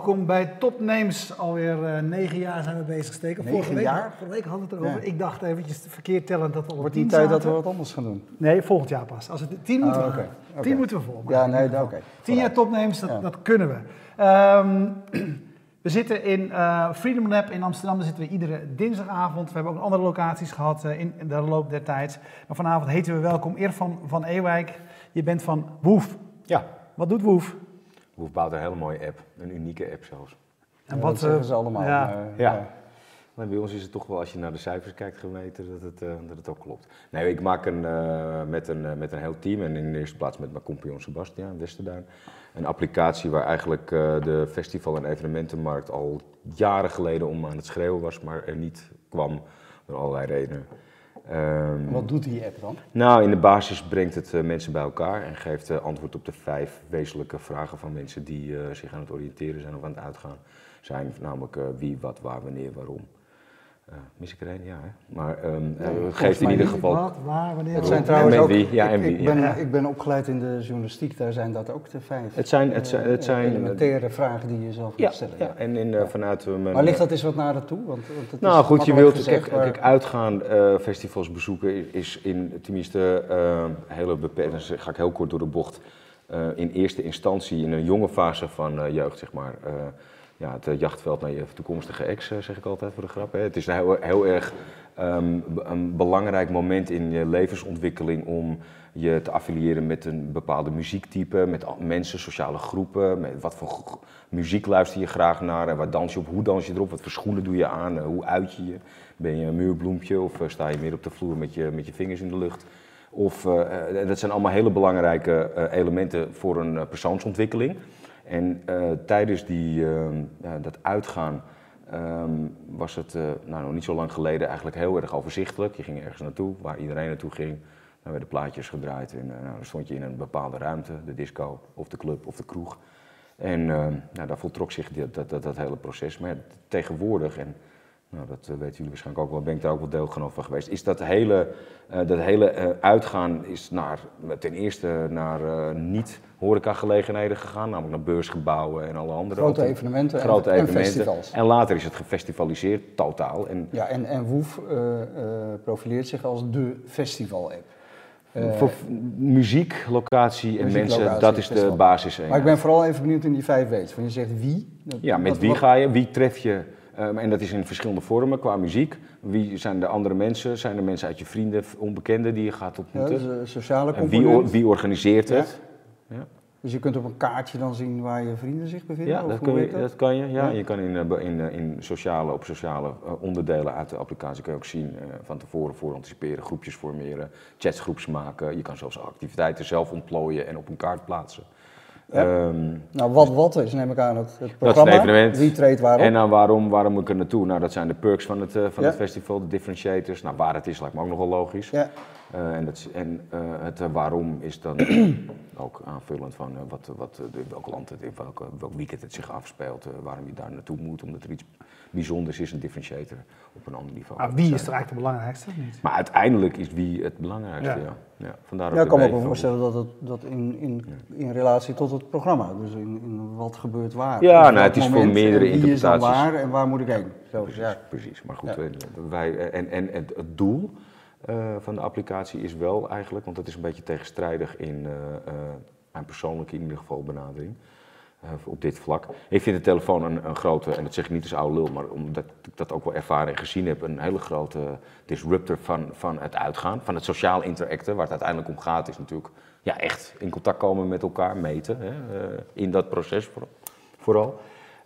Welkom bij Topnames. Alweer eh, negen jaar zijn we bezig steken. Negen Vorige week, jaar? Vorige week hadden we het erover. Ja. Ik dacht eventjes verkeerd tellend dat we op Wordt die tijd dat we wat anders gaan doen? Nee, volgend jaar pas. Als het tien moeten Ah, we. Oké. Tien moeten we volmaken. Ja, nee, oké. geval. Tien jaar. Topnames, dat, Ja. dat kunnen we. Ehm, we zitten in eh, Freedom Lab in Amsterdam. Daar zitten we iedere dinsdagavond. We hebben ook andere locaties gehad eh, in, in de loop der tijd. Maar vanavond heten we welkom Irfan van Ewijk. Je bent van Woef. Ja, Wat doet Woef? Woef bouwt een hele mooie app. Een unieke app zelfs. En Ja, wat, dat zeggen eh, ze allemaal. ja. maar, Ja. Maar bij ons is het toch wel, als je naar de cijfers kijkt, gemeten dat het, eh, dat het ook klopt. Nee, ik maak een, eh, met, een, eh, met een heel team en in de eerste plaats met mijn compagnon Sebastian Westerduin. Een applicatie waar eigenlijk eh, de festival- en evenementenmarkt al jaren geleden om aan het schreeuwen was, maar er niet kwam door allerlei redenen. Ehm, Wat doet die app dan? Nou, in de basis brengt het eh, mensen bij elkaar en geeft eh, antwoord op de vijf wezenlijke vragen van mensen die eh, zich aan het oriënteren zijn of aan het uitgaan zijn. Namelijk wie, wat, waar, wanneer, waarom. Mis ik een? Ja, hè? Maar ehm, het volgens geeft in ieder geval. Wat, waar, wanneer? Het zijn trouwens ook... wie? Ja, ik, en wie, ik, ben, ja. ik ben opgeleid in de journalistiek, daar zijn dat ook de vijf Het zijn, het zijn, het eh, zijn elementaire vragen die je zelf ja, moet stellen. ja, en in, eh, vanuit eh, mijn. Maar ligt dat eens wat nader toe? Want, want het Nou is goed, je wilt, gezegd, kijk, maar- kijk uitgaan, eh, festivals bezoeken is- in, tenminste, eh, hele beperkt, dan ga ik heel kort door de bocht, eh, in eerste instantie in een jonge fase van eh, jeugd, zeg maar, eh, ja, het eh, jachtveld naar je toekomstige ex, eh, zeg ik altijd voor de grap. Hè. Het is een heel, heel erg ehm, een belangrijk moment in je levensontwikkeling om je te affiliëren met een bepaalde muziektype, met mensen, sociale groepen, met wat voor muziek luister je graag naar en waar dans je op, hoe dans je erop, wat voor schoenen doe je aan, eh, hoe uit je je. Ben je een muurbloempje of sta je meer op de vloer met je, met je vingers in de lucht? Of, dat zijn allemaal hele belangrijke elementen voor een persoonsontwikkeling. En eh, tijdens die, ehm, dat uitgaan ehm, was het eh, nou, nog niet zo lang geleden eigenlijk heel erg overzichtelijk. Je ging ergens naartoe, waar iedereen naartoe ging. Dan werden plaatjes gedraaid en eh, nou, dan stond je in een bepaalde ruimte, de disco of de club of de kroeg. En ehm, nou, daar voltrok zich dat, dat, dat, hele proces. Maar tegenwoordig, en nou, dat eh, weten jullie waarschijnlijk ook wel, ben ik daar ook wel deelgenoot van geweest, is dat hele, eh, dat hele eh, uitgaan is naar, ten eerste naar eh, niet horecagelegenheden gegaan, namelijk naar beursgebouwen en alle andere Grote evenementen en- grote en evenementen. festivals. En later is het gefestivaliseerd, totaal. En Ja, en, en Woef profileert zich als de festival-app. Voor muziek, locatie en muziek, mensen, locatie, dat is de basis. maar ik ben vooral even benieuwd in die vijf W's. Want je zegt wie. Dat- Ja, met wie wat- ga je? Wie tref je? Ehm, en dat is in verschillende vormen qua muziek. Wie zijn de andere mensen? Zijn er mensen uit je vrienden, onbekenden die je gaat Ja, ontmoeten? dus een sociale en wie, component. or- wie organiseert Ja. het? Ja, Dus je kunt op een kaartje dan zien waar je vrienden zich bevinden? ja of dat, kun je, dat kan je. Ja. Ja. Je kan in, eh, in, eh, in sociale, op sociale eh, onderdelen uit de applicatie kun je ook zien eh, van tevoren voor anticiperen, groepjes formeren, chatsgroeps maken. Je kan zelfs activiteiten zelf ontplooien en op een kaart plaatsen. Ja. Ehm, Nou, wat wat is, neem ik aan, het, het Dat is programma. een evenement. Wie treedt waarop? En dan waarom, waarom moet ik er naartoe? Nou, dat zijn de perks van het, eh, van Ja. het festival, de differentiators. Nou, waar het is lijkt me ook nogal logisch. Ja, Eh, en dat, en eh, het waarom is dan ook aanvullend van wat, wat, in welk land het, in welk, welk weekend het zich afspeelt, waarom je daar naartoe moet, omdat er iets bijzonders is, een differentiator op een ander niveau. Maar wie is er eigenlijk de belangrijkste niet? Maar uiteindelijk is wie het belangrijkste, Ja. ja. ja. vandaar ja ik kan me ook voorstellen dat het dat in, in, in relatie tot het programma. Dus in, in wat gebeurt waar. Ja, nou, het is voor meerdere en Wie is dan interpretaties. waar en waar moet ik heen? Zo, Precies, ja. precies. Maar goed, Ja. eh, wij, eh, en, en het, doel eh, van de applicatie is wel eigenlijk, want dat is een beetje tegenstrijdig in eh, eh, mijn persoonlijke in ieder geval benadering op dit vlak. Ik vind de telefoon een, een grote, en dat zeg ik niet als oude lul, maar omdat ik dat ook wel ervaren en gezien heb, een hele grote disruptor van, van het uitgaan, van het sociaal interacten, waar het uiteindelijk om gaat, is natuurlijk ja, echt in contact komen met elkaar, meten hè, eh, in dat proces voor- vooral.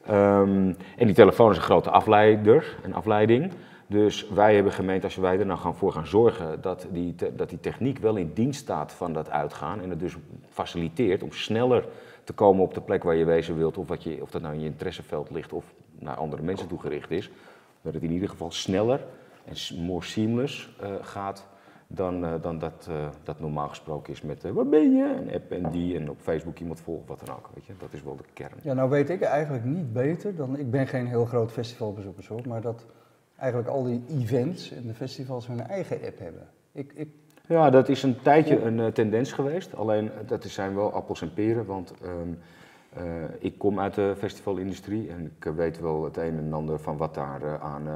Ehm, en die telefoon is een grote afleider, een afleiding. Dus wij hebben gemeend, als wij er nou gaan voor gaan zorgen, dat die, dat die techniek wel in dienst staat van dat uitgaan. En het dus faciliteert om sneller te komen op de plek waar je wezen wilt. Of, wat je, of dat nou in je interesseveld ligt of naar andere mensen toegericht is. Dat het in ieder geval sneller en more seamless eh, gaat dan, eh, dan dat, eh, dat normaal gesproken is met waar ben je? Een app en die en op Facebook iemand volgen, wat dan ook. Weet je? Dat is wel de kern. Ja, nou weet ik eigenlijk niet beter dan. Ik ben geen heel groot festivalbezoeker, maar dat eigenlijk al die events en de festivals hun eigen app hebben. Ik, ik, Ja, dat is een tijdje een eh, tendens geweest. Alleen eh, dat zijn wel appels en peren. Want ehm, Eh, ik kom uit de festivalindustrie en ik weet wel het een en ander van wat daar aan uh,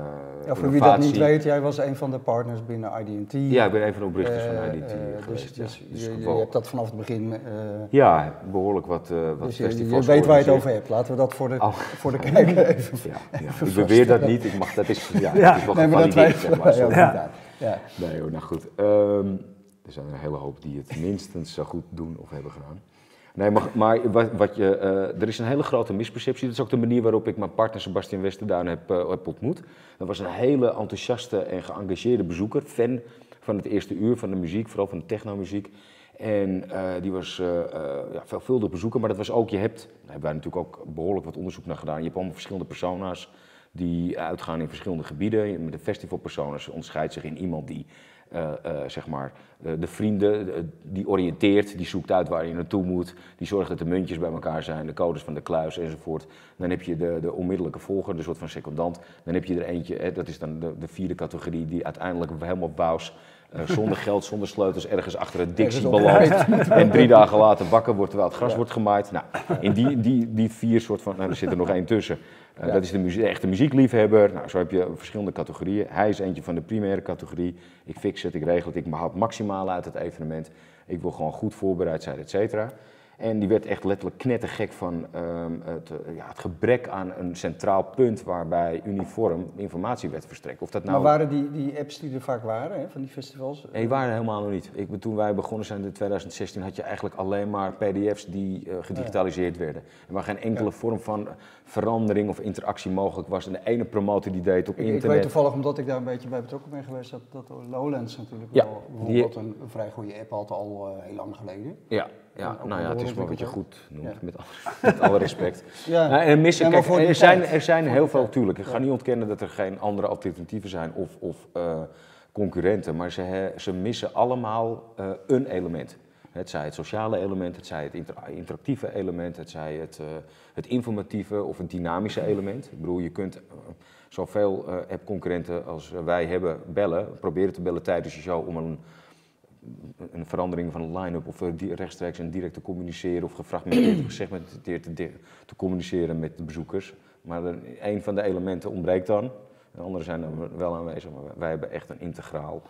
ja, Voor wie dat niet weet, jij was een van de partners binnen IDT. Ja, ik ben een van de oprichters van IDT dus- geweest. Dus, ja. dus je, je, hebt dat vanaf het begin... ja, behoorlijk wat, wat dus festivals je weet waar je het over hebt. Laten we dat voor de, oh. voor de kijker even ja, ja. Ik beweer dat niet, ik mag, dat is, ja, ja. Dat is wel nee, maar dat wij, zeg maar. Ja. Nee hoor, nou goed. Um, er zijn er een hele hoop die het minstens zo goed doen of hebben gedaan. Nee, maar, maar wat, wat je, uh, er is een hele grote misperceptie. Dat is ook de manier waarop ik mijn partner Sebastian Westerduin heb, uh, heb ontmoet. Dat was een hele enthousiaste en geëngageerde bezoeker, fan van het eerste uur van de muziek, vooral van de technomuziek. En uh, die was ja, veelvuldig bezoeker, maar dat was ook, je hebt, daar hebben wij natuurlijk ook behoorlijk wat onderzoek naar gedaan. Je hebt allemaal verschillende persona's die uitgaan in verschillende gebieden. De festivalpersonen onderscheidt zich in iemand die uh, uh, zeg maar, uh, de vrienden, die oriënteert, die zoekt uit waar je naartoe moet, die zorgt dat de muntjes bij elkaar zijn, de codes van de kluis enzovoort. Dan heb je de, de onmiddellijke volger, de soort van secondant. Dan heb je er eentje, hè, dat is dan de, de, vierde categorie, die uiteindelijk helemaal wauws, zonder geld, zonder sleutels, ergens achter het dixie belandt. en drie dagen later wakker wordt terwijl het gras ja. wordt gemaaid. Nou, in die, die, die vier soort van, nou er zit er nog één tussen. Uh, ja. Dat is de, muzie echte muziekliefhebber. Nou, zo heb je verschillende categorieën. Hij is eentje van de primaire categorie. Ik fix het, ik regel het, ik haal het maximaal uit het evenement. Ik wil gewoon goed voorbereid zijn, et cetera. En die werd echt letterlijk knettergek van um, het, ja, het, gebrek aan een centraal punt waarbij uniform informatie werd verstrekt. Of dat nou... Maar waren die, die apps die er vaak waren, hè, van die festivals? Nee, die waren helemaal nog niet. Ik, toen wij begonnen zijn in 2016 had je eigenlijk alleen maar pdf's die uh, gedigitaliseerd ja. werden. Er was geen enkele ja. vorm van verandering of interactie mogelijk was. En de ene promotor die deed op ik, internet... Ik weet toevallig, omdat ik daar een beetje bij betrokken ben geweest, dat, dat Lowlands natuurlijk wel bijvoorbeeld die... een, een, vrij goede app had al uh, heel lang geleden. Ja. Ja, nou ja, het is maar wat je goed noemt, ja. met, alle, met, alle, respect. ja. Nou, en missen, kijk, er, zijn, er zijn heel veel, natuurlijk. Ik ga niet ontkennen dat er geen andere alternatieven zijn of, of uh, concurrenten, maar ze, ze missen allemaal uh, een element. Het zij het sociale element, het zij het inter interactieve element, het zij het, uh, het informatieve of het dynamische element. Ik bedoel, je kunt zoveel app-concurrenten als wij hebben bellen, proberen te bellen tijdens je show om een een verandering van een line-up of rechtstreeks en direct te communiceren of gefragmenteerd of gesegmenteerd te, te, communiceren met de bezoekers. Maar er, een van de elementen ontbreekt dan. De andere zijn er wel aanwezig, maar wij hebben echt een integraal,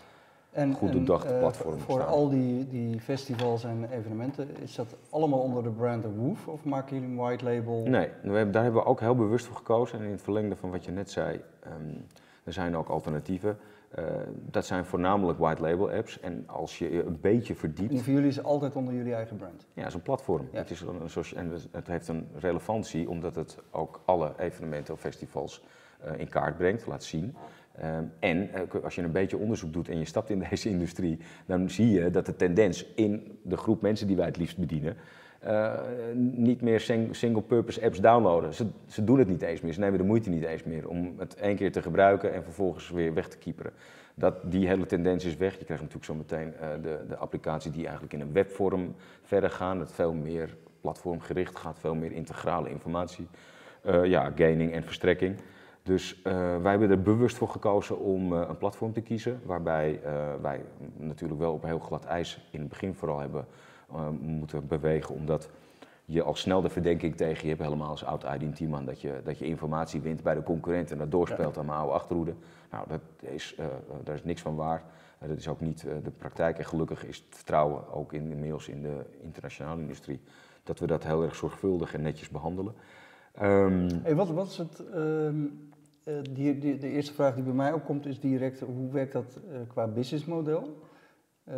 en, goed doordacht uh, platform. Voor staan. al die, die festivals en evenementen, is dat allemaal onder de brand Woof of maken jullie een white label? Nee, we hebben, daar hebben we ook heel bewust voor gekozen. En in het verlengde van wat je net zei, um, er zijn ook alternatieven. Uh, dat zijn voornamelijk white label apps. En als je een beetje verdiept. En voor jullie is het altijd onder jullie eigen brand? Ja, het is een platform. Ja. Het, is een, en het heeft een relevantie omdat het ook alle evenementen of festivals uh, in kaart brengt, laat zien. Um, en uh, als je een beetje onderzoek doet en je stapt in deze industrie, dan zie je dat de tendens in de groep mensen die wij het liefst bedienen, uh, niet meer sing single-purpose apps downloaden. Ze, ze, doen het niet eens meer, ze nemen de moeite niet eens meer om het één keer te gebruiken en vervolgens weer weg te kieperen. Dat, die hele tendens is weg. Je krijgt natuurlijk zo meteen uh, de, de applicatie die eigenlijk in een webvorm verder gaan, dat veel meer platformgericht gaat, veel meer integrale informatie, uh, ja, gaining en verstrekking. Dus wij hebben er bewust voor gekozen om een platform te kiezen, waarbij wij natuurlijk wel op heel glad ijs in het begin vooral hebben moeten bewegen, omdat je al snel de verdenking tegen je hebt, helemaal als oud ID-teamman, dat je, dat je informatie wint bij de concurrent en dat doorspeelt ja. aan mijn oude achterhoede. Nou, dat is, uh, daar is niks van waar. Uh, dat is ook niet de praktijk. En gelukkig is het vertrouwen ook in, inmiddels in de internationale industrie dat we dat heel erg zorgvuldig en netjes behandelen. Um, hey, wat, wat is het. Um, die, die, de eerste vraag die bij mij opkomt is direct: hoe werkt dat qua businessmodel? Uh,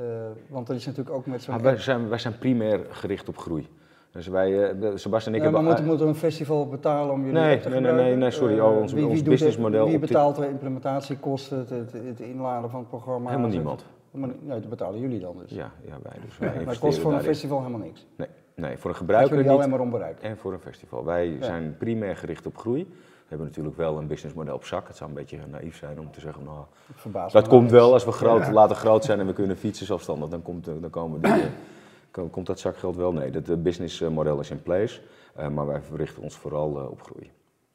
want er is natuurlijk ook met zo'n... Ah, wij, zijn, wij zijn primair gericht op groei. Dus wij, uh, Sebastian en ik ja, hebben... Maar moeten we een festival betalen om jullie nee, te nee, nee, nee, nee, sorry. Ons, wie, wie ons businessmodel... Wie betaalt de implementatiekosten, het, het, het, inladen van het programma? Helemaal niemand. Maar, nee, dat betalen jullie dan dus? Ja, ja wij dus. Wij maar het kost voor een festival helemaal niks? Nee, nee voor een gebruiker niet. alleen maar? En voor een festival. Wij ja. zijn primair gericht op groei. We hebben natuurlijk wel een businessmodel op zak. Het zou een beetje naïef zijn om te zeggen, nou, dat komt wel als we groot, ja. later groot zijn en we kunnen fietsen zelfstandig. Dan komt, dan komen die, komt dat zakgeld wel. Nee, het businessmodel is in place, maar wij verrichten ons vooral op groei.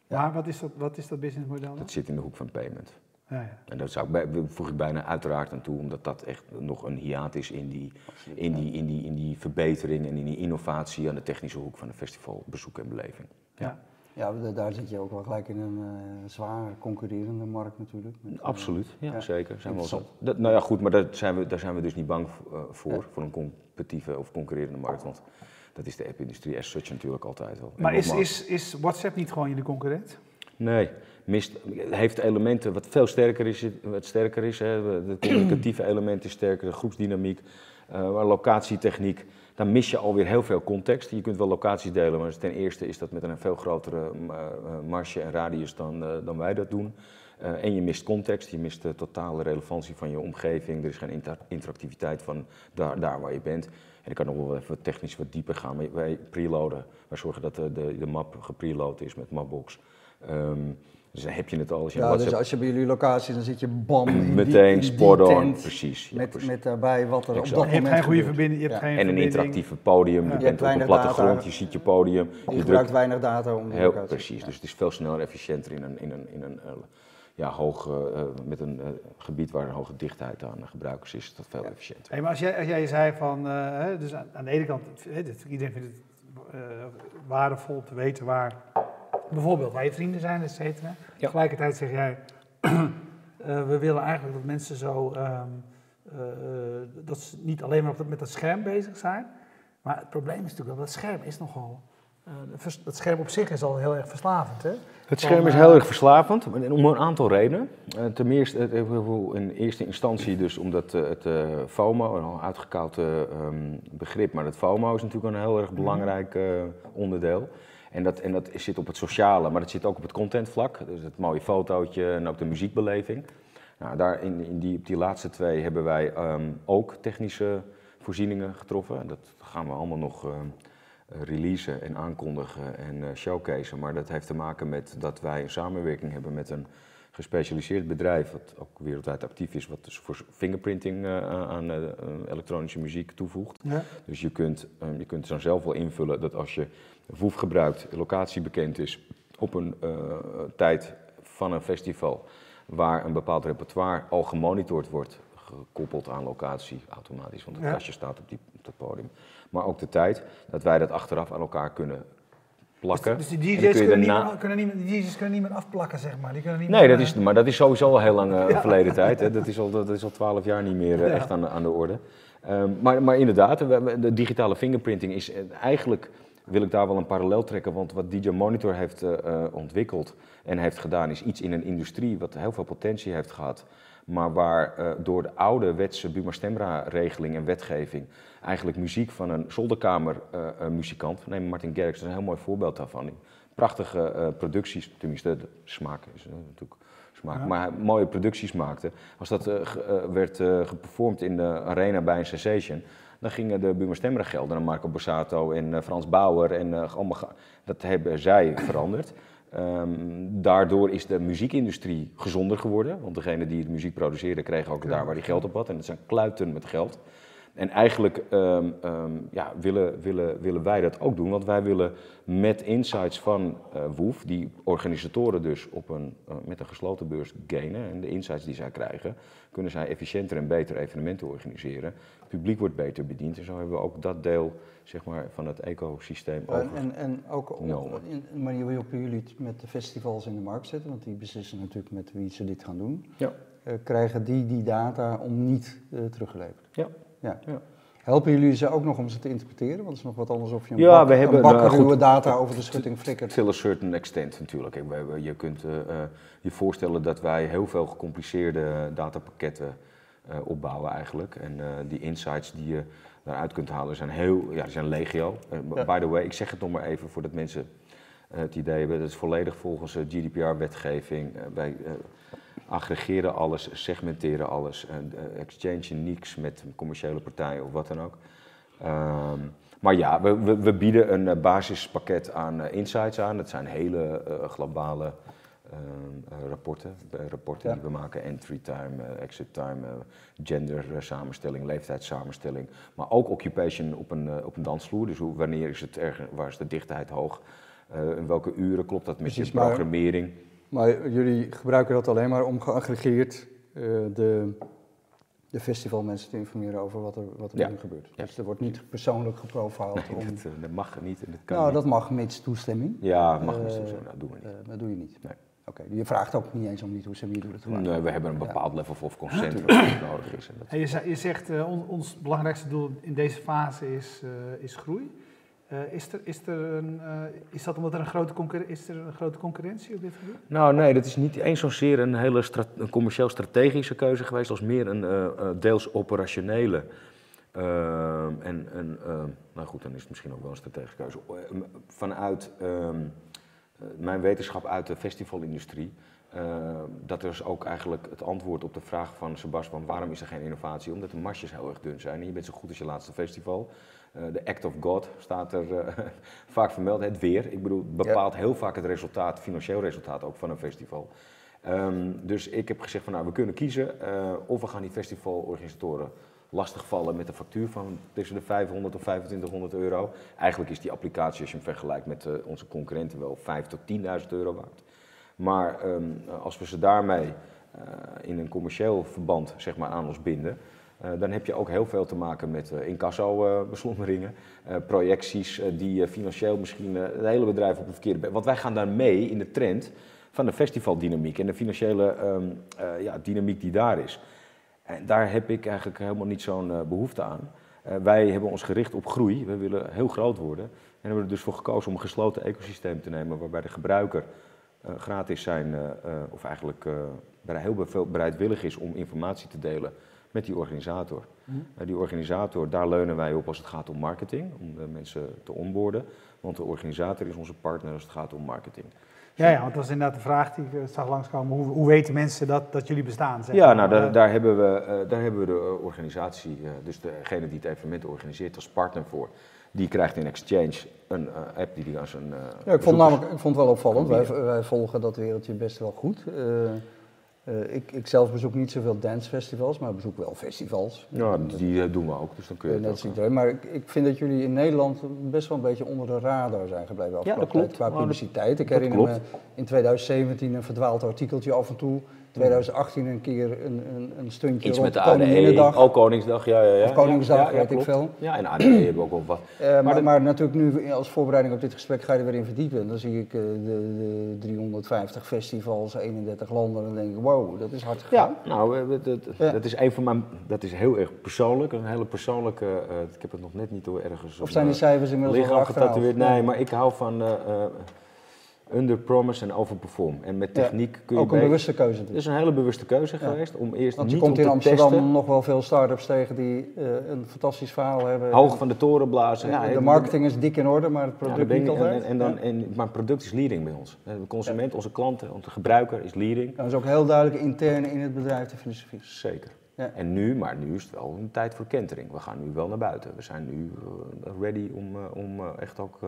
Ja, wat is dat, wat is dat businessmodel? Dat zit in de hoek van payment. Ja, ja. En dat zou ik, voeg ik bijna uiteraard aan toe, omdat dat echt nog een hiaat is in die, in die, in die, in die verbetering en in die innovatie aan de technische hoek van het festival, bezoek en beleving. Ja. Ja, daar zit je ook wel gelijk in een uh, zwaar concurrerende markt natuurlijk. Met, Absoluut, ja, zeker. Zijn we dat, nou ja, goed, maar daar zijn we, daar zijn we dus niet bang voor, voor een competitieve of concurrerende markt. Want dat is de app-industrie as such natuurlijk altijd wel. Maar is, is, is WhatsApp niet gewoon je concurrent? Nee, mist, heeft elementen wat veel sterker is. Wat sterker is hè. Het communicatieve element is sterker, de groepsdynamiek, uh, locatietechniek. Dan mis je alweer heel veel context. Je kunt wel locaties delen, maar ten eerste is dat met een veel grotere uh, marge en radius dan, uh, dan wij dat doen. en je mist context, je mist de totale relevantie van je omgeving. Er is geen inter interactiviteit van daar, daar waar je bent. En ik kan nog wel even technisch wat dieper gaan. Maar wij preloaden, wij zorgen dat de, de, de map gepreload is met Mapbox. Um, dus dan heb je het al. Als je ja, dus als je bij jullie locatie, dan zit je bam in Meteen, die, spot on, precies. Ja, met, precies. met daarbij wat er op dat moment Je hebt geen goede verbinding. Je hebt geen en een interactieve podium, je, bent op een plattegrond, je ziet je podium. Je, je gebruikt weinig data om de Heel, Precies, dus het is veel sneller efficiënter in een, in een, in een uh, ja, hoog, uh, met een uh, gebied waar een hoge dichtheid aan gebruikers is, is dat veel efficiënter. Hey, maar als jij, als jij zei van, dus aan, aan, de ene kant, iedereen vindt het waardevol te weten waar bijvoorbeeld waar je vrienden zijn, et cetera. Tegelijkertijd zeg jij, uh, we willen eigenlijk dat mensen zo, um, uh, dat ze niet alleen maar met dat scherm bezig zijn. Maar het probleem is natuurlijk wel, dat scherm is nogal, uh, dat scherm op zich is al heel erg verslavend. Hè? Het scherm is heel erg verslavend, om een aantal redenen. ten eerste, in eerste instantie dus omdat het FOMO, een uitgekoud um, begrip, maar het FOMO is natuurlijk een heel erg belangrijk onderdeel. En dat, en dat zit op het sociale, maar dat zit ook op het contentvlak. Dus het mooie fotootje en ook de muziekbeleving. Nou, daar in, in die, op die laatste twee hebben wij ehm, ook technische voorzieningen getroffen. Dat gaan we allemaal nog uh, releasen en aankondigen en uh, showcaseen. Maar dat heeft te maken met dat wij een samenwerking hebben met een gespecialiseerd bedrijf, wat ook wereldwijd actief is, wat dus voor fingerprinting uh, aan elektronische muziek toevoegt. Ja. Dus je kunt, um, je kunt dan zelf wel invullen dat als je Voef gebruikt, locatie bekend is, op een uh, tijd van een festival waar een bepaald repertoire al gemonitord wordt, gekoppeld aan locatie automatisch, want het kastje staat op, die, op dat podium. Maar ook de tijd, dat wij dat achteraf aan elkaar kunnen plakken. Dus, dus die DJ's kunnen, niet, kunnen, niet, die DJ's kunnen niet meer afplakken, zeg maar? Die kunnen niet nee, dat is, maar dat is sowieso al heel lang uh, verleden tijd. Hè. Dat is al, dat is al twaalf jaar niet meer uh, echt aan, aan de orde. Um, maar, maar inderdaad, de digitale fingerprinting is eigenlijk wil ik daar wel een parallel trekken. Want wat DJ Monitor heeft uh, ontwikkeld en heeft gedaan, is iets in een industrie wat heel veel potentie heeft gehad. Maar waar uh, door de oude wetse Buma Stemra-regeling en wetgeving eigenlijk muziek van een zolderkamermuzikant, neem Martin Gerks, dat is een heel mooi voorbeeld daarvan. Prachtige producties, tenminste de smaak is natuurlijk smaak, maar mooie producties maakte. Als dat werd geperformed in de arena bij een Sensation, dan gingen de Buma Stemra Marco Borsato en uh, Frans Bauer. En uh, allemaal, dat hebben zij veranderd. Um, daardoor is de muziekindustrie gezonder geworden. Want degene die het muziek produceerde, kregen ook daar waar die geld op had. En dat zijn kluiten met geld. En eigenlijk um, um, ja, willen, willen, willen wij dat ook doen, want wij willen met insights van uh, Woef, die organisatoren dus op een, uh, met een gesloten beurs gainen, en de insights die zij krijgen, kunnen zij efficiënter en beter evenementen organiseren. Het publiek wordt beter bediend en zo hebben we ook dat deel zeg maar, van het ecosysteem over. En, en ook op, de manier waarop jullie het met de festivals in de markt zetten, want die beslissen natuurlijk met wie ze dit gaan doen, ja. uh, krijgen die die data om niet teruggeleverd. Ja. Ja. ja. Helpen jullie ze ook nog om ze te interpreteren? Want het is nog wat anders of je een, ja, bak, we hebben, een bakker nou, data over de schutting flikkert. Till a certain extent natuurlijk. Je kunt uh, je voorstellen dat wij heel veel gecompliceerde datapakketten opbouwen eigenlijk. En die insights die je daaruit kunt halen zijn heel, ja, zijn legio. Ja. By the way, ik zeg het nog maar even voordat mensen het idee hebben, dat is volledig volgens GDPR-wetgeving. wij aggregeren alles, segmenteren alles, uh, exchange niks met commerciële partijen of wat dan ook. Um, maar ja, we, we, we, bieden een uh, basispakket aan insights aan. Dat zijn hele globale ehm, rapporten, rapporten die we maken. Entry time, exit time, gender samenstelling, leeftijdssamenstelling. Maar ook occupation op een, op een dansvloer. Dus hoe, wanneer is het erg, waar is de dichtheid hoog? in welke uren klopt dat met je programmering? Maar jullie gebruiken dat alleen maar om geaggregeerd uh, de, de festivalmensen te informeren over wat er, wat er nu gebeurt. Ja. Dus er wordt niet persoonlijk geprofiled. Nee, om... dat, dat, mag niet en dat kan Nou, niet. dat mag mits toestemming. Ja, mag mits toestemming. Dat doen we niet. dat doe je niet. Nee. Oké, okay, je vraagt ook niet eens om niet toestemming, je doet het gewoon. Nee, we hebben een bepaald level of consent wat nodig is. En dat... en je, je, zegt, uh, on, ons belangrijkste doel in deze fase is, uh, is groei. Uh, is, er, is, er een, uh, is dat omdat er een grote, is er een grote concurrentie op dit gebied? Nou nee, dat is niet eens zozeer een hele commercieel strategische keuze geweest, als meer een uh, deels operationele. en, en nou goed, dan is het misschien ook wel een strategische keuze. Vanuit ehm, mijn wetenschap uit de festivalindustrie, dat is ook eigenlijk het antwoord op de vraag van Sebastian, waarom is er geen innovatie? Omdat de marsjes heel erg dun zijn en je bent zo goed als je laatste festival. Uh, de act of God staat er uh, vaak vermeld. Het weer, ik bedoel, bepaalt ja. heel vaak het resultaat, financieel resultaat ook van een festival. Um, dus ik heb gezegd van nou, we kunnen kiezen uh, of we gaan die festivalorganisatoren lastigvallen met een factuur van tussen de 500 of 2500 euro. Eigenlijk is die applicatie, als je hem vergelijkt met onze concurrenten, wel 5 tot 10.000 euro waard. Maar um, als we ze daarmee in een commercieel verband zeg maar, aan ons binden, dan heb je ook heel veel te maken met uh, incasso-beslommeringen, uh, projecties die financieel misschien het hele bedrijf op een verkeerde. Want wij gaan daar mee in de trend van de festivaldynamiek en de financiële um, ja, dynamiek die daar is. En daar heb ik eigenlijk helemaal niet zo'n behoefte aan. wij hebben ons gericht op groei, we willen heel groot worden. En hebben er dus voor gekozen om een gesloten ecosysteem te nemen waarbij de gebruiker gratis zijn, of eigenlijk heel bereidwillig is om informatie te delen met die organisator. Mm. Uh, die organisator, daar leunen wij op als het gaat om marketing, om de mensen te onboorden. Want de organisator is onze partner als het gaat om marketing. Ja, ja, want dat is inderdaad de vraag die ik uh, zag langskomen. Hoe, hoe weten mensen dat, dat jullie bestaan? Zeg ja, nou, daar, daar, hebben we, uh, daar hebben we de organisatie, dus degene die het evenement organiseert, als partner voor. Die krijgt in exchange een app die die als een. ja, ik vond, namelijk, ik vond het wel opvallend. Wij, wij, volgen dat wereldje best wel goed. Uh, ik, ik, zelf bezoek niet zoveel dancefestivals, maar bezoek wel festivals. Ja, die uh, doen we ook, dus dan kun je uh, het ook, Maar ik, ik, vind dat jullie in Nederland best wel een beetje onder de radar zijn gebleven ja, dat klopt. qua publiciteit. Ik herinner me in 2017 een verdwaald artikeltje af en toe 2018 een keer een, een, een stuntje Iets met de Koninginnedag. Oh, Koningsdag, ja, ja, ja. Of Koningsdag, ja, ja, weet ik veel. Ja, en ADE hebben we ook wel wat. Uh, maar, maar, maar, natuurlijk nu als voorbereiding op dit gesprek ga je er weer in verdiepen. Dan zie ik uh, de, de, 350 festivals, 31 landen en dan denk ik, wow, dat is hard gegaan. Ja, nou, dat, dat, dat is een van mijn, dat is heel erg persoonlijk, een hele persoonlijke, uh, ik heb het nog net niet door ergens Of zijn die cijfers inmiddels al? Nee, maar ik hou van under promise en overperform. En met techniek ja, kun je... Ook een bewuste keuze. Het is een hele bewuste keuze ja. geweest om eerst Want je niet komt in Amsterdam testen. nog wel veel start-ups tegen die uh, een fantastisch verhaal hebben. Hoog van de toren blazen. Ja, de marketing is dik in orde, maar het product niet altijd. En, en dan, en, maar het product is leading bij ons. De consument, onze klanten, onze gebruiker is leading. Dat is ook heel duidelijk intern in het bedrijf de filosofie. Zeker. En nu, maar nu is het wel een tijd voor kentering. We gaan nu wel naar buiten. We zijn nu uh, ready om, uh, om uh, echt ook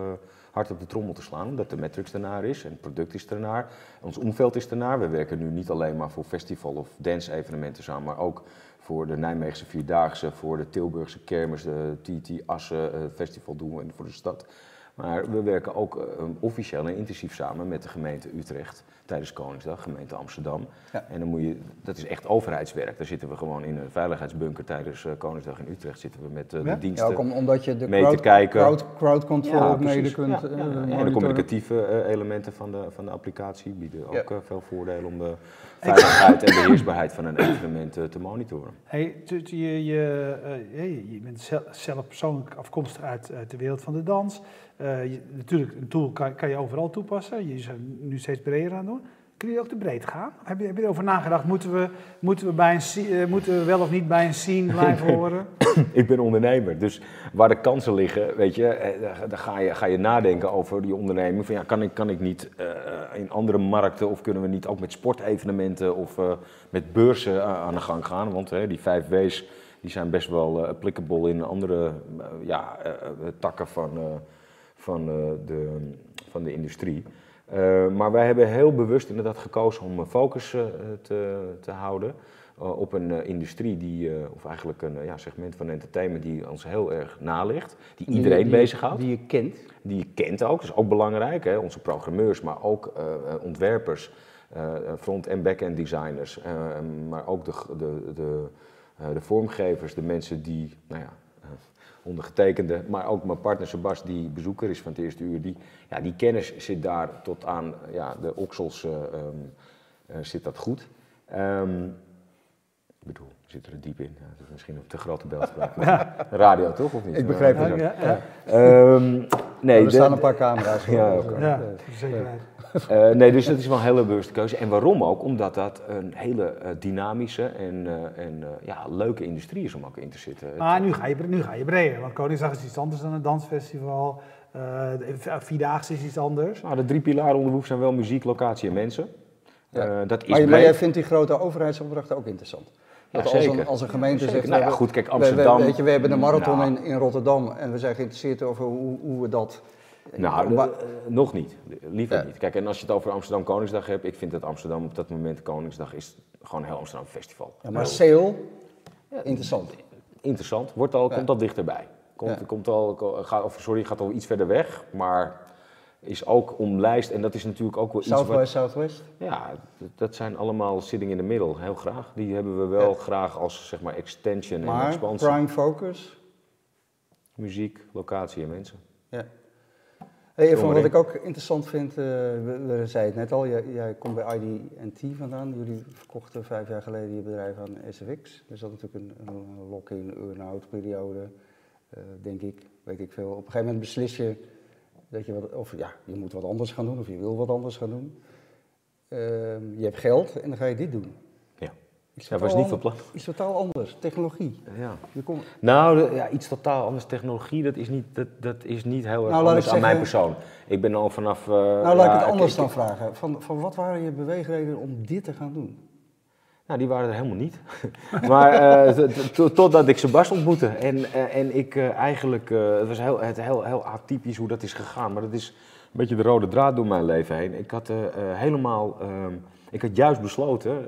hard op de trommel te slaan. Omdat de metrics ernaar is en het product is ernaar. Ons omveld is ernaar. We werken nu niet alleen maar voor festival of dance evenementen samen, maar ook voor de Nijmeegse Vierdaagse, voor de Tilburgse Kermis, de TT Assen Festival doen en voor de stad. Maar we werken ook officieel en intensief samen met de gemeente Utrecht tijdens Koningsdag, gemeente Amsterdam. Ja. En dan moet je, dat is echt overheidswerk. Daar zitten we gewoon in een veiligheidsbunker tijdens uh, Koningsdag in Utrecht. Zitten we met uh, ja? de diensten ja, ook om, omdat je de mee crowd, te kijken. Crowd, crowd control ja, ook mede kunt ja, En de communicatieve elementen van de, van de applicatie bieden ook veel voordelen om de veiligheid en beheersbaarheid van een evenement te monitoren. Hey, je, je, je, je bent zelf persoonlijk afkomstig uit, uit de wereld van de dans. Je, natuurlijk, een tool kan, kan, je overal toepassen. Je is er nu steeds breder aan doen. Kun je ook te breed gaan? Heb je, heb je erover nagedacht? Moeten we, moeten, we bij een, uh, moeten we wel of niet bij een scene blijven horen? ik ben ondernemer, dus waar de kansen liggen, weet je, dan ga je, ga je nadenken over die onderneming. Van, ja, kan, ik, kan ik niet uh, in andere markten of kunnen we niet ook met sportevenementen of uh, met beurzen aan de gang gaan? Want die vijf W's die zijn best wel applicable in andere ja, takken van van, uh, de, van de industrie. Uh, maar wij hebben heel bewust inderdaad gekozen om focus uh, te, te houden op een industrie die, of eigenlijk een ja, segment van entertainment die ons heel erg naligt, die iedereen die, bezighoudt. Die je kent. Die je kent ook, dat is ook belangrijk. Hè? Onze programmeurs, maar ook ontwerpers, front- en back-end designers, maar ook de, de, de, de vormgevers, de mensen die, nou ja, ondergetekende, maar ook mijn partner Sebas, die bezoeker is van het eerste uur, die, ja, die kennis zit daar tot aan ja, de oksels, um, zit dat goed. Um, ik bedoel, zit er diep in. Ja, dat is misschien een te grote beeldspraak. Radio toch, of niet? Ik begrijp het. Ja, ja. Um, nee, er staan een paar camera's. ja, okay. ja, zeker. Uh, nee, dus dat is wel een hele bewuste keuze. En waarom ook? Omdat dat een hele uh, dynamische en, uh, en ja, leuke industrie is om ook in te zitten. Maar nu ga je, nu ga je breder, want Koningsdag is iets anders dan een dansfestival. Vierdaagse is iets anders. Nou, de drie pilaren onder de zijn wel muziek, locatie en mensen. Ja. dat is maar, maar jij vindt die grote overheidsopdrachten ook interessant? Dat als, een, als een gemeente zeker. zegt... Nou ja, goed, kijk, Amsterdam... We, weet je, we hebben een marathon nou. in, in Rotterdam en we zijn geïnteresseerd over hoe, hoe we dat... Nou, de, nog niet. Liever ja. niet. Kijk, en als je het over Amsterdam Koningsdag hebt, ik vind dat Amsterdam op dat moment Koningsdag is gewoon een heel Amsterdam festival. Ja, maar sale, interessant. Interessant, wordt al, komt al dichterbij. Komt, komt al, gaat, of sorry, gaat al iets verder weg, maar is ook omlijst. En dat is natuurlijk ook wel iets Southwest, wat... Southwest? Ja, dat zijn allemaal sitting in the middle, heel graag. Die hebben we wel graag als zeg maar extension maar, en expansie. prime focus? Muziek, locatie en mensen. Ja. Hey, van wat ik ook interessant vind, uh, we, we zeiden het net al, jij, jij komt bij ID&T vandaan. Jullie verkochten vijf jaar geleden je bedrijf aan SFX. Er zat natuurlijk een, een lock-in, earn-out periode, uh, denk ik, weet ik veel. Op een gegeven moment beslis je dat je wat, of ja, je moet wat anders gaan doen of je wil wat anders gaan doen. Uh, je hebt geld en dan ga je dit doen. Ja, dat was niet van plan. Iets totaal anders, technologie. Ja. Komt... Nou, ja, iets totaal anders, technologie, dat is niet, dat, dat is niet heel erg nou, anders zeggen, aan mijn persoon. Ik ben al vanaf... Uh, nou, laat ja, ik het anders ik, dan vragen. Van, van wat waren je beweegredenen om dit te gaan doen? Nou, die waren er helemaal niet. maar uh, totdat ik Sebas ontmoette. En, uh, en ik uh, eigenlijk, het was heel, het heel, heel atypisch hoe dat is gegaan. Maar dat is een beetje de rode draad door mijn leven heen. Ik had helemaal, ik had juist besloten,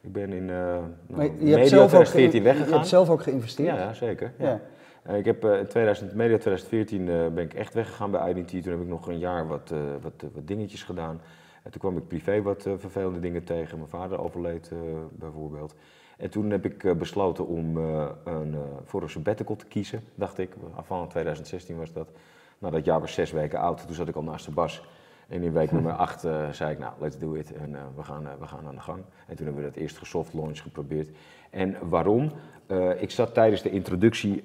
ik ben in nou, medio 2014 weggegaan. Je hebt zelf ook geïnvesteerd? Ja, zeker. Ja. ja. ik heb in 2000, medio 2014 ben ik echt weggegaan bij Identity. Toen heb ik nog een jaar wat, wat, wat dingetjes gedaan. En toen kwam ik privé wat uh, vervelende dingen tegen. Mijn vader overleed uh, bijvoorbeeld. En toen heb ik uh, besloten om een, voor een sabbatical te kiezen, dacht ik. Van 2016 was dat. Nou, dat jaar was zes weken oud. Toen zat ik al naast de bas. En in week nummer acht zei ik, nou, let's do it. En we, gaan, we gaan aan de gang. En toen hebben we dat eerst gesoft launch geprobeerd. En waarom? ik zat tijdens de introductie,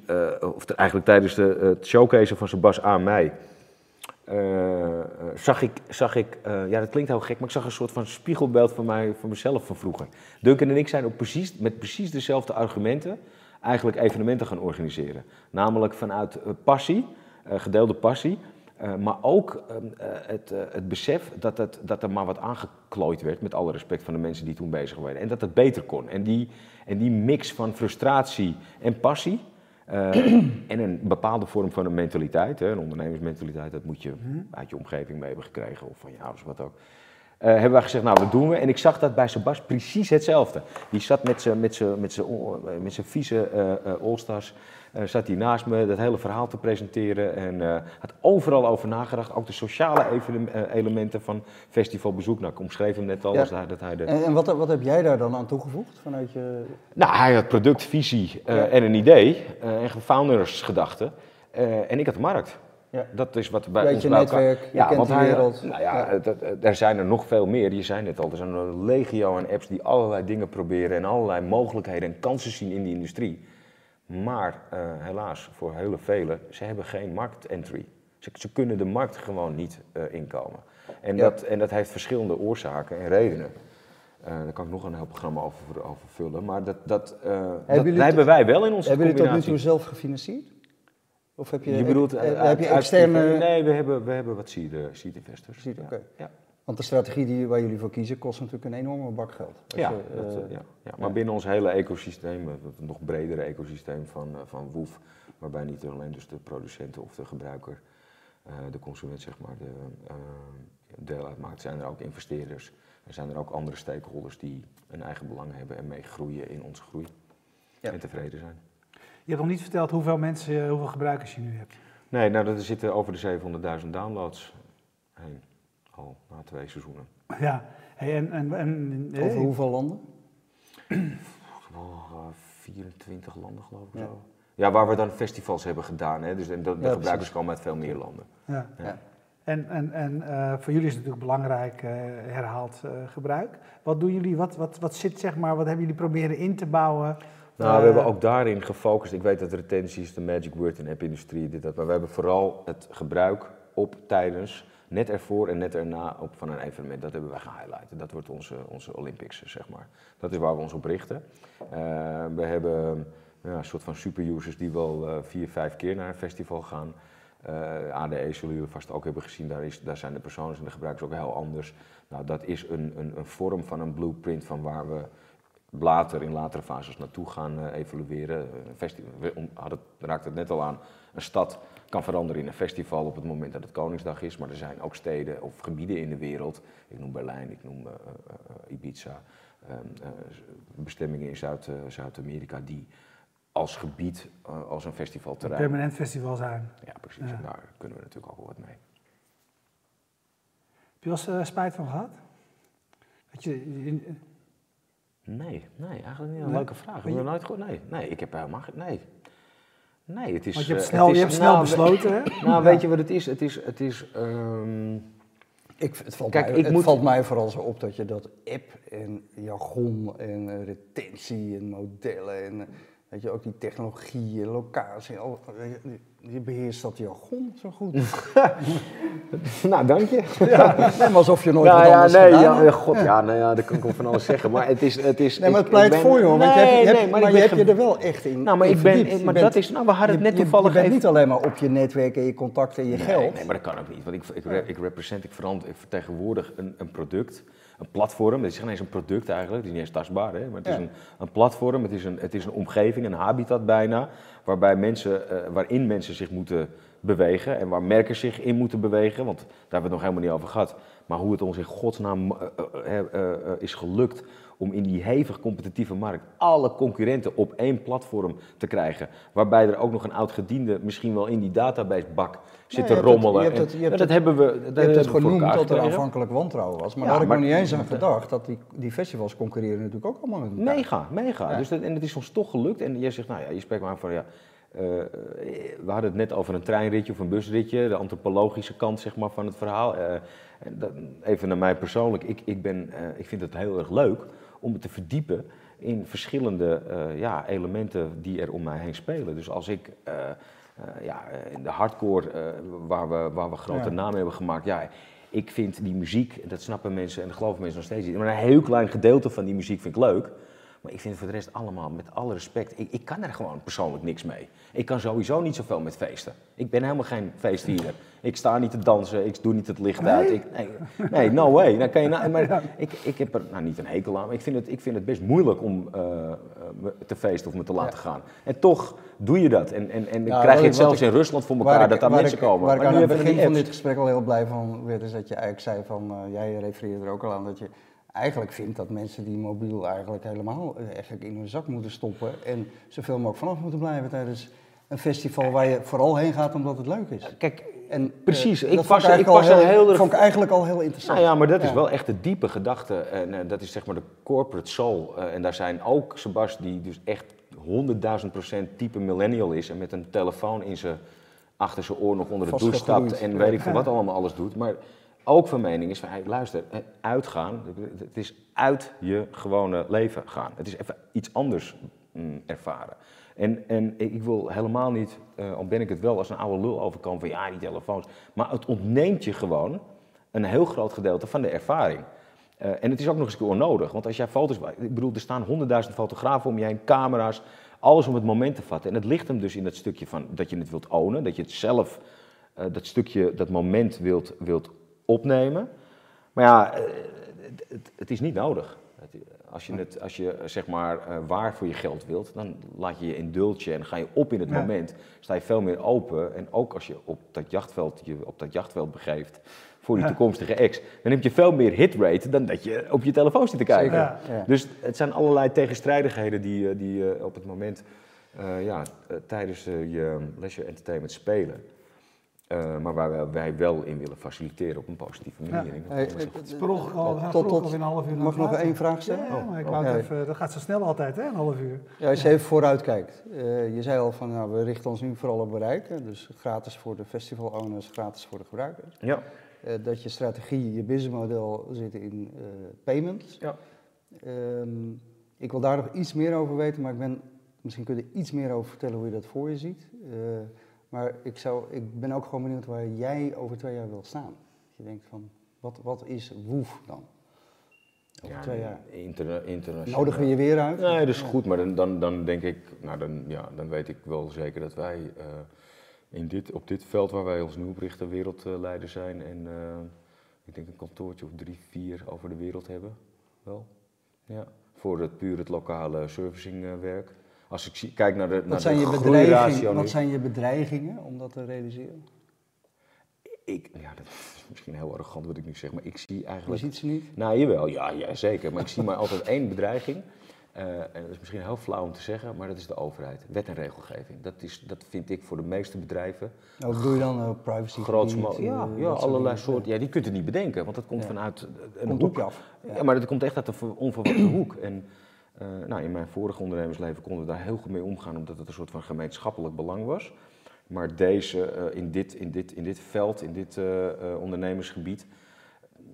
of eigenlijk tijdens de, het showcase van Sebas aan mij... Uh, zag ik, zag ik uh, ja dat klinkt heel gek, maar ik zag een soort van spiegelbeeld van, mij, van mezelf van vroeger. Duncan en ik zijn ook precies, met precies dezelfde argumenten eigenlijk evenementen gaan organiseren. Namelijk vanuit passie, gedeelde passie, maar ook het, het besef dat, het, dat er maar wat aangeklooid werd, met alle respect van de mensen die toen bezig waren. En dat het beter kon. En die, en die mix van frustratie en passie, uh, en een bepaalde vorm van een mentaliteit, hè, een ondernemersmentaliteit, dat moet je uit je omgeving mee hebben gekregen of van je ouders, wat ook. Uh, hebben wij gezegd, nou, wat doen we? En ik zag dat bij Sebas precies hetzelfde. Die zat met zijn met met met vieze uh, All-Stars zat hij naast me dat hele verhaal te presenteren en uh, had overal over nagedacht. Ook de sociale elementen van festivalbezoek. Nou, ik omschreef hem net al. Ja. Als hij, dat hij de... En, en wat, wat, heb jij daar dan aan toegevoegd vanuit je... Nou, hij had productvisie ja. en een idee en foundersgedachten. en ik had de markt. Ja. Dat is wat bij Weet ons bij netwerk, je ja, kent want die hij, wereld. Nou ja, ja. Er zijn er nog veel meer. Je zei net al, er zijn een legio aan apps die allerlei dingen proberen en allerlei mogelijkheden en kansen zien in die industrie. Maar uh, helaas, voor hele velen, ze hebben geen marktentry. Ze, ze kunnen de markt gewoon niet uh, inkomen. En, Ja. dat, en dat heeft verschillende oorzaken en redenen. Uh, daar kan ik nog een heel programma over, over vullen. Maar dat, dat, uh, dat hebben wij wel in onze Hebben jullie het tot nu toe zelf gefinancierd? Of heb je, Je bedoelt heb, uit- heb je uit- externe... Nee, we hebben, we hebben wat seed, eh, seed investors. Seed, ja. oké. Ja. Want de strategie die, waar jullie voor kiezen kost natuurlijk een enorme bak geld. Ja, je, dat, eh, eh, ja, ja. maar binnen ons hele ecosysteem, eh, het nog bredere ecosysteem van, eh, van WOEF, waarbij niet alleen dus de producenten of de gebruiker, eh, de consument zeg maar, de, eh, deel uitmaakt, zijn er ook investeerders. Er zijn er ook andere stakeholders die een eigen belang hebben en mee groeien in onze groei. Ja. En tevreden zijn. Je hebt nog niet verteld hoeveel mensen, eh, hoeveel gebruikers je nu hebt. Nee, nou, er zitten over de 700.000 downloads heen. Al na twee seizoenen. Ja, hey, en, en, en, Over hoeveel landen? Oh, 24 landen geloof ik zo. Ja, waar we dan festivals hebben gedaan. Hè? Dus en de, de Ja, gebruikers precies. komen uit veel meer landen. Ja. Ja. En, en, en eh, voor jullie is het natuurlijk belangrijk eh, herhaald eh, gebruik. Wat doen jullie, wat, wat, wat zit zeg maar, wat hebben jullie proberen in te bouwen? Nou, Eh, we hebben ook daarin gefocust. Ik weet dat retentie is de magic word in app-industrie, dit, dat. Maar we hebben vooral het gebruik op, tijdens, net ervoor en net erna op, van een evenement. Dat hebben wij gehighlighten. Dat wordt onze, onze Olympics, zeg maar. Dat is waar we ons op richten. Eh, we hebben ja, een soort van superusers die wel eh, vier, vijf keer naar een festival gaan. Eh, ADE zullen jullie vast ook hebben gezien, daar, is, daar zijn de personen en de gebruikers ook heel anders. Nou, dat is een, een, een vorm van een blueprint van waar we later in latere fases naartoe gaan eh. Een festival, we om- hadden, raakt het net al aan, een stad kan veranderen in een festival op het moment dat het Koningsdag is, maar er zijn ook steden of gebieden in de wereld, ik noem Berlijn, ik noem eh, eh, eh, Ibiza, ehm, eh, bestemmingen in Zuid, eh, Zuid-Amerika die als gebied, eh, als een een festivalterrein. permanent festival zijn. Ja, precies. Ja. En daar kunnen we natuurlijk ook wel wat mee. Heb je wel eh, spijt van gehad? Dat je, Nee, nee, eigenlijk niet. Een leuke vraag. Ik je- nooit gehoord. Nee, nee, ik heb helemaal geen. Nee. Nee, het is. want je hebt eh, snel, is- je hebt snel besloten, hè? Nou, weet je wat het is? Het is. Het is ehm, Ik, het valt, Kijk, mij, het moet- valt mij vooral zo op dat je dat app en jargon en eh, retentie en modellen en eh, weet je, ook die technologie en locatie, al, weet je, je- je beheerst dat jargon zo goed. nou, dank je. Nee, maar alsof je nooit Nou wat ja, anders nee, gedaan ja, hebt. ja, god, ja, nou ja, dat kan ik wel van alles zeggen. Maar het is. Het is Nee, maar het pleit ben- voor je hoor, want je Nee, hebt, je hebt- nee, maar, je hebt je er wel echt in Nou, maar in ik ben. Je Maar bent- dat is. Nou, we hadden je, het net je- toevallig je bent even. niet alleen maar op je netwerk en je contacten en je Nee, geld. Nee, maar dat kan ook niet. Want ik, ik, ik represent, ik, verant, ik vertegenwoordig een, een product, een platform. Het is geen eens een product eigenlijk, het is niet eens tastbaar. Hè? Maar het is Ja. een, een platform, het is een, het is een omgeving, een habitat bijna. Waarbij mensen, eh, waarin mensen zich moeten bewegen en waar merken zich in moeten bewegen. Want daar hebben we het nog helemaal niet over gehad. Maar hoe het ons in godsnaam eh, eh, is gelukt om in die hevig competitieve markt alle concurrenten op één platform te krijgen. Waarbij er ook nog een oud gediende misschien wel in die databasebak zit je te hebt het- rommelen. je En- het- je dat hebben we. Dat Je hebt het genoemd dat er aanvankelijk wantrouwen was. Maar daar had ik nog niet eens aan gedacht dat die, die festivals concurreren natuurlijk ook allemaal met elkaar. Mega, mega. Dus dat, en het is ons toch gelukt. En jij zegt, nou ja, je spreekt maar van ja. eh, we hadden het net over een treinritje of een busritje, de antropologische kant zeg maar, van het verhaal. Eh, dat, even naar mij persoonlijk, ik, ik, ben, eh, ik vind het heel erg leuk om me te verdiepen in verschillende ja, elementen die er om mij heen spelen. Dus als ik eh, ja, eh, in de hardcore, eh, waar, we, waar we grote Ja. namen hebben gemaakt, ja, ik vind die muziek, dat snappen mensen en dat geloven mensen nog steeds niet, maar een heel klein gedeelte van die muziek vind ik leuk. Maar ik vind het voor de rest allemaal, met alle respect, ik, ik kan er gewoon persoonlijk niks mee. Ik kan sowieso niet zoveel met feesten. Ik ben helemaal geen feestvierder. Ik sta niet te dansen, ik doe niet het licht uit. Ik, nee, nee, no way. Dan kan je nou, maar ik, ik heb er nou, niet een hekel aan, maar ik vind het, ik vind het best moeilijk om me te feesten of me te laten gaan. En toch doe je dat. En, en, en dan krijg je het zelfs in Rusland voor elkaar ik- dat daar mensen komen. Waar ik Maar aan nu het begin van dit gesprek al heel blij van werd, is dat je eigenlijk zei van, eh, jij refereerde er ook al aan, dat je eigenlijk vindt dat mensen die mobiel eigenlijk helemaal eh, eigenlijk in hun zak moeten stoppen en zoveel mogelijk vanaf moeten blijven tijdens een festival waar je vooral heen gaat omdat het leuk is. Kijk, En, eh, Precies, ik vond ik al er heel erg- vond ik eigenlijk al heel interessant. Nou ja, maar dat is wel echt de diepe gedachte. En eh, dat is zeg maar de corporate soul. En daar zijn ook Sebas, die dus echt 100.000 procent type millennial is. En met een telefoon in zijn, achter zijn oor nog onder de douche stapt. En weet ik veel wat allemaal alles doet. Maar ook van mening is van, luister, eh, uitgaan. Het is uit je gewone leven gaan. Het is even iets anders mm, ervaren. En, en ik wil helemaal niet, eh, al ben ik het wel, als een oude lul overkomen van ja, die telefoons. Maar het ontneemt je gewoon een heel groot gedeelte van de ervaring. Eh, en het is ook nog eens een keer onnodig, want als jij foto's... Ik bedoel, er staan honderdduizend fotografen om je heen, camera's, alles om het moment te vatten. En het ligt hem dus in dat stukje van dat je het wilt ownen, dat je het zelf, dat stukje, dat moment wilt, wilt opnemen. Maar ja, eh, het, het, het is niet nodig. Als je, het, als je zeg maar eh, waar voor je geld wilt, dan laat je je indultje en ga je op in het Ja. moment. Sta je veel meer open. En ook als je op dat jachtveld, je op dat jachtveld begeeft voor die Ja. toekomstige ex, dan heb je veel meer hitrate dan dat je op je telefoon zit te kijken. Ja. Dus het zijn allerlei tegenstrijdigheden die, eh, die op het moment ja, tijdens je leisure entertainment spelen. Uh, maar waar wij, wij, wel in willen faciliteren op een positieve manier. Ja. Hey, het is per ongeluk al, tot, tot, een half uur. Mag ik nog één vraag stellen? Ja, maar ik oh, okay. even, dat gaat zo snel altijd, hè, een half uur. Ja, als je even vooruit kijkt. Uh, je zei al van, nou, we richten ons nu vooral op bereiken. Dus gratis voor de festival owners, gratis voor de gebruikers. Ja. Uh, dat je strategie, je businessmodel zit in payments. Ja. Um, ik wil daar nog iets meer over weten, maar ik ben, misschien kun je iets meer over vertellen hoe je dat voor je ziet. Maar ik, zou, ik ben ook gewoon benieuwd waar jij over twee jaar wilt staan. Je denkt van, wat, wat is Woef dan? Over ja, twee jaar. Interna internationaal. Nodigen we je weer uit? Nee, dat is goed, maar dan, dan, dan denk ik, nou dan, ja, dan weet ik wel zeker dat wij uh, in dit, op dit veld waar wij ons nu op richten wereldleider zijn. En uh, ik denk een kantoortje of drie, vier over de wereld hebben. Wel. Ja. Voor het puur het lokale servicingwerk. Als ik zie, kijk naar de, wat naar zijn de je bedreigingen, Wat zijn je bedreigingen om dat te realiseren? Ik, ja, dat is misschien heel arrogant wat ik nu zeg, maar ik zie eigenlijk... Je ziet ze niet? Nou, jawel, ja, ja zeker. Maar ik zie maar altijd één bedreiging. Uh, en dat is misschien heel flauw om te zeggen, maar dat is de overheid. Wet en regelgeving. Dat, is, dat vind ik voor de meeste bedrijven. Nou, wat doe je dan? Uh, privacy Ja, ja allerlei soorten. Ja, die kunt het niet bedenken, want dat komt vanuit een komt hoek. af. Ja. ja. maar dat komt echt uit een onverwachte hoek. En uh, nou, in mijn vorige ondernemersleven konden we daar heel goed mee omgaan, omdat het een soort van gemeenschappelijk belang was. Maar deze, uh, in, dit, in, dit, in dit veld, in dit uh, ondernemersgebied,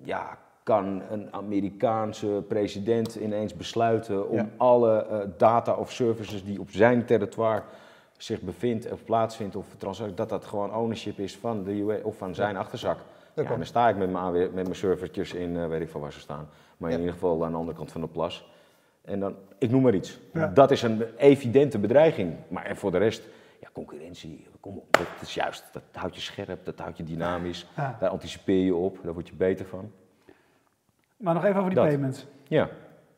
ja, kan een Amerikaanse president ineens besluiten om ja. alle data of services die op zijn territoire zich bevindt of plaatsvindt of dat dat gewoon ownership is van de US of van zijn ja. achterzak. Ja, dan sta ik met mijn, met mijn servertjes in, weet ik van waar ze staan. Maar in ieder geval aan de andere kant van de plas. En dan, ik noem maar iets. Ja. Dat is een evidente bedreiging. Maar en voor de rest, ja, concurrentie, kom op, dat is juist. Dat houdt je scherp, dat houdt je dynamisch. Ja. Daar anticipeer je op, daar word je beter van. Maar nog even over die dat. payments. Ja.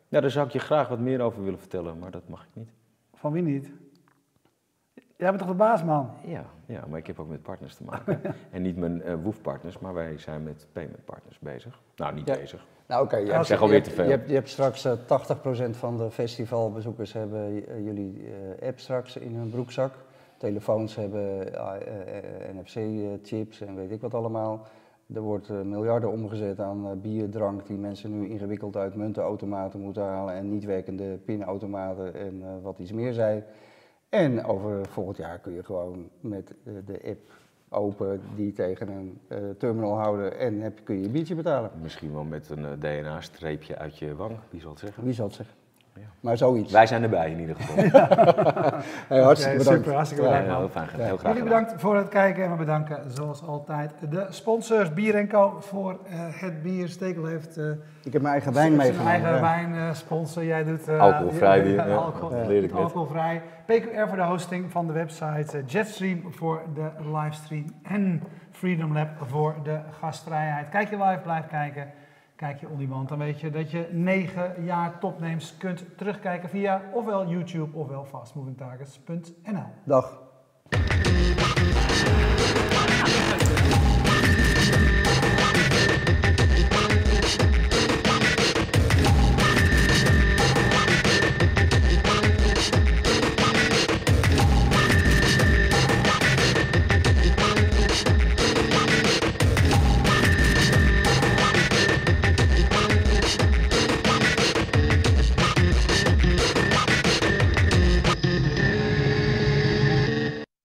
ja, daar zou ik je graag wat meer over willen vertellen, maar dat mag ik niet. Van wie niet? Jij bent toch de baas, man? Ja, ja maar ik heb ook met partners te maken. en niet mijn uh, WOEF-partners, maar wij zijn met payment partners bezig. Nou, niet ja. bezig. Nou, oké. Okay, zeg alweer te veel. Je hebt, je hebt straks uh, eh, 80% van de festivalbezoekers hebben uh, jullie app straks in hun broekzak. Telefoons hebben NFC-chips en weet ik wat allemaal. Er wordt miljarden omgezet aan bier, drank die mensen nu ingewikkeld uit muntenautomaten moeten halen en niet werkende pinautomaten en wat iets meer zijn. En over volgend jaar kun je gewoon met de app open die tegen een uh, terminal houden en heb, kun je je biertje betalen. Misschien wel met een uh, DNA-streepje uit je wang, wie zal het zeggen? Wie zal het zeggen? Ja. Maar zoiets. Wij zijn erbij in ieder geval. hey, hartstikke bedankt. Super, hartstikke bedankt. Ja, heel fijn, heel graag Jullie bedankt voor het kijken en we bedanken zoals altijd de sponsors Bier Co voor uh, het bier. Stekel heeft... ik heb mijn eigen wijn meegenomen. eigen ja. wijn sponsor. Jij doet... alcoholvrij bier. Ja, alcohol, ja, alcoholvrij. PQR voor de hosting van de website, Jetstream voor de livestream en Freedom Lab voor de gastvrijheid. Kijk je live, blijf kijken. Kijk je on-demand, dan weet je dat je negen jaar topnames kunt terugkijken via ofwel YouTube ofwel fastmovingtargets.nl. Dag.